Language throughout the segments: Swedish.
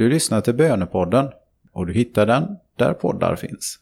Du lyssnar till Bönepodden och du hittar den där poddar finns.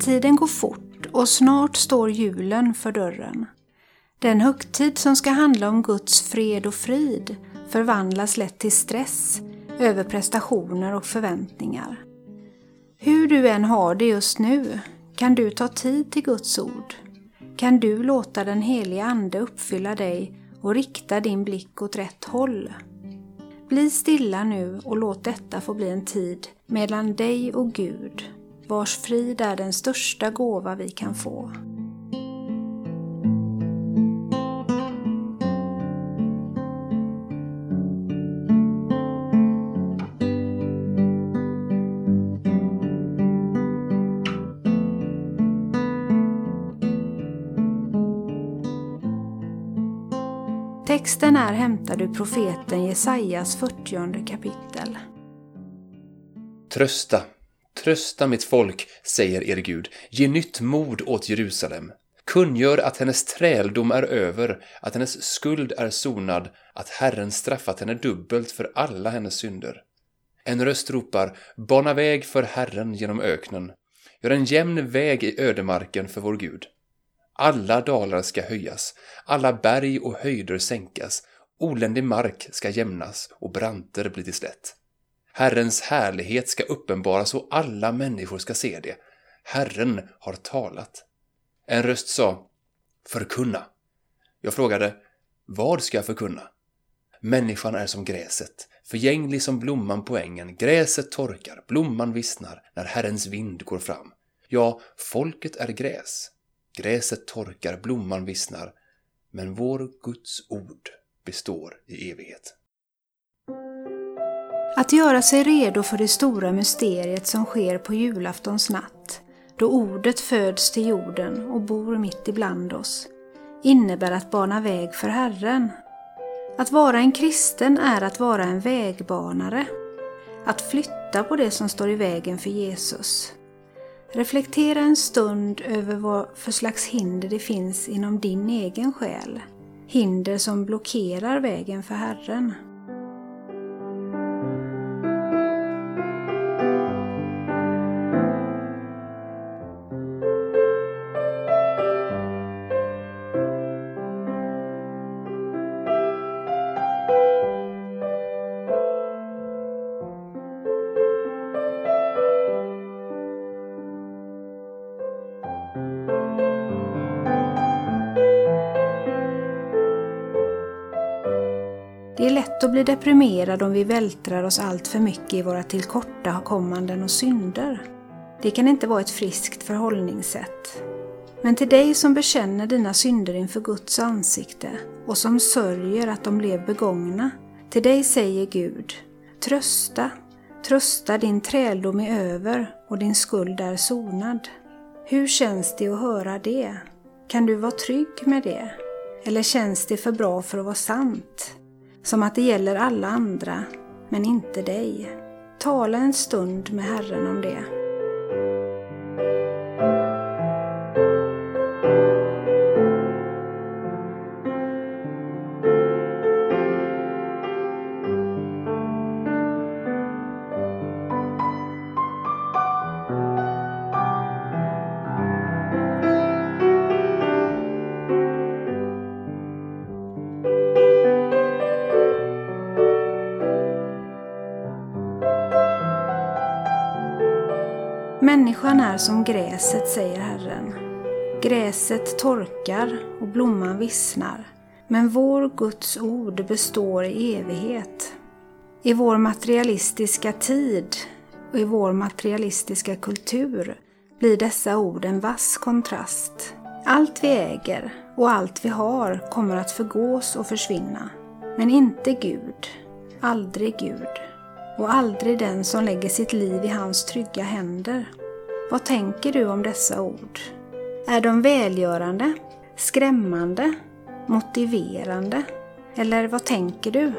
Tiden går fort och snart står julen för dörren. Den högtid som ska handla om Guds fred och frid förvandlas lätt till stress över prestationer och förväntningar. Hur du än har det just nu kan du ta tid till Guds ord. Kan du låta den heliga Ande uppfylla dig och rikta din blick åt rätt håll. Bli stilla nu och låt detta få bli en tid mellan dig och Gud, vars frid är den största gåva vi kan få. Texten är hämtad ur profeten Jesajas 40 kapitel. Trösta, trösta mitt folk, säger er Gud. Ge nytt mod åt Jerusalem. Kungör att hennes träldom är över, att hennes skuld är sonad, att Herren straffat henne dubbelt för alla hennes synder. En röst ropar, bana väg för Herren genom öknen. Gör en jämn väg i ödemarken för vår Gud. Alla dalar ska höjas, alla berg och höjder sänkas, oländig mark ska jämnas och branter bli till slätt. Herrens härlighet ska uppenbaras och alla människor ska se det. Herren har talat. En röst sa, förkunna. Jag frågade, vad ska jag förkunna? Människan är som gräset, förgänglig som blomman på ängen. Gräset torkar, blomman vissnar när Herrens vind går fram. Ja, folket är gräs, Gräset torkar, blomman vissnar, men vår Guds ord består i evighet. Att göra sig redo för det stora mysteriet som sker på julaftons natt, då ordet föds till jorden och bor mitt ibland oss, innebär att bana väg för Herren. Att vara en kristen är att vara en vägbanare, att flytta på det som står i vägen för Jesus. Reflektera en stund över vad för slags hinder det finns inom din egen själ. Hinder som blockerar vägen för Herren. Lätt att bli deprimerad om vi vältrar oss allt för mycket i våra tillkortakommanden och synder. Det kan inte vara ett friskt förhållningssätt. Men till dig som bekänner dina synder inför Guds ansikte och som sörjer att de blev begångna, till dig säger Gud, trösta, trösta din träldom är över och din skuld är sonad. Hur känns det att höra det? Kan du vara trygg med det? Eller känns det för bra för att vara sant? Som att det gäller alla andra, men inte dig. Tala en stund med Herren om det. Människan är som gräset, säger Herren. Gräset torkar och blomman vissnar, men vår Guds ord består i evighet. I vår materialistiska tid och i vår materialistiska kultur blir dessa ord en vass kontrast. Allt vi äger och allt vi har kommer att förgås och försvinna. Men inte Gud, aldrig Gud och aldrig den som lägger sitt liv i hans trygga händer. Vad tänker du om dessa ord? Är de välgörande, skrämmande, motiverande? Eller vad tänker du?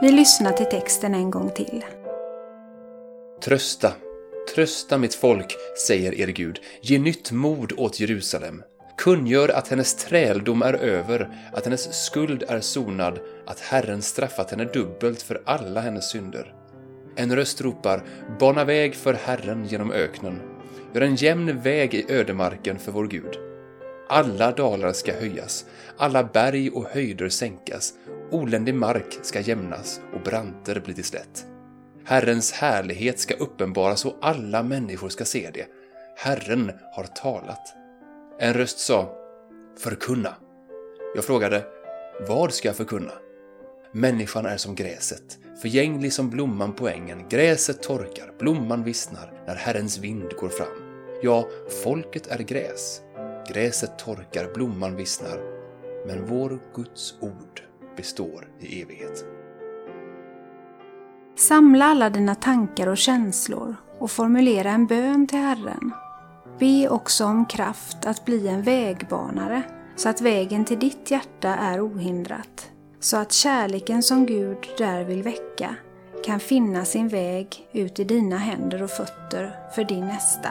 Vi lyssnar till texten en gång till. Trösta, trösta mitt folk, säger er Gud. Ge nytt mod åt Jerusalem. Kungör att hennes träldom är över, att hennes skuld är sonad, att Herren straffat henne dubbelt för alla hennes synder. En röst ropar ”Bana väg för Herren genom öknen. Gör en jämn väg i ödemarken för vår Gud. Alla dalar ska höjas, alla berg och höjder sänkas, oländig mark ska jämnas och branter bli till slätt. Herrens härlighet ska uppenbaras och alla människor ska se det. Herren har talat. En röst sa ”Förkunna”. Jag frågade ”Vad ska jag förkunna?” Människan är som gräset, förgänglig som blomman på ängen. Gräset torkar, blomman vissnar när Herrens vind går fram. Ja, folket är gräs. Gräset torkar, blomman vissnar. Men vår Guds ord består i evighet. Samla alla dina tankar och känslor och formulera en bön till Herren. Be också om kraft att bli en vägbanare så att vägen till ditt hjärta är ohindrat. Så att kärleken som Gud där vill väcka kan finna sin väg ut i dina händer och fötter för din nästa.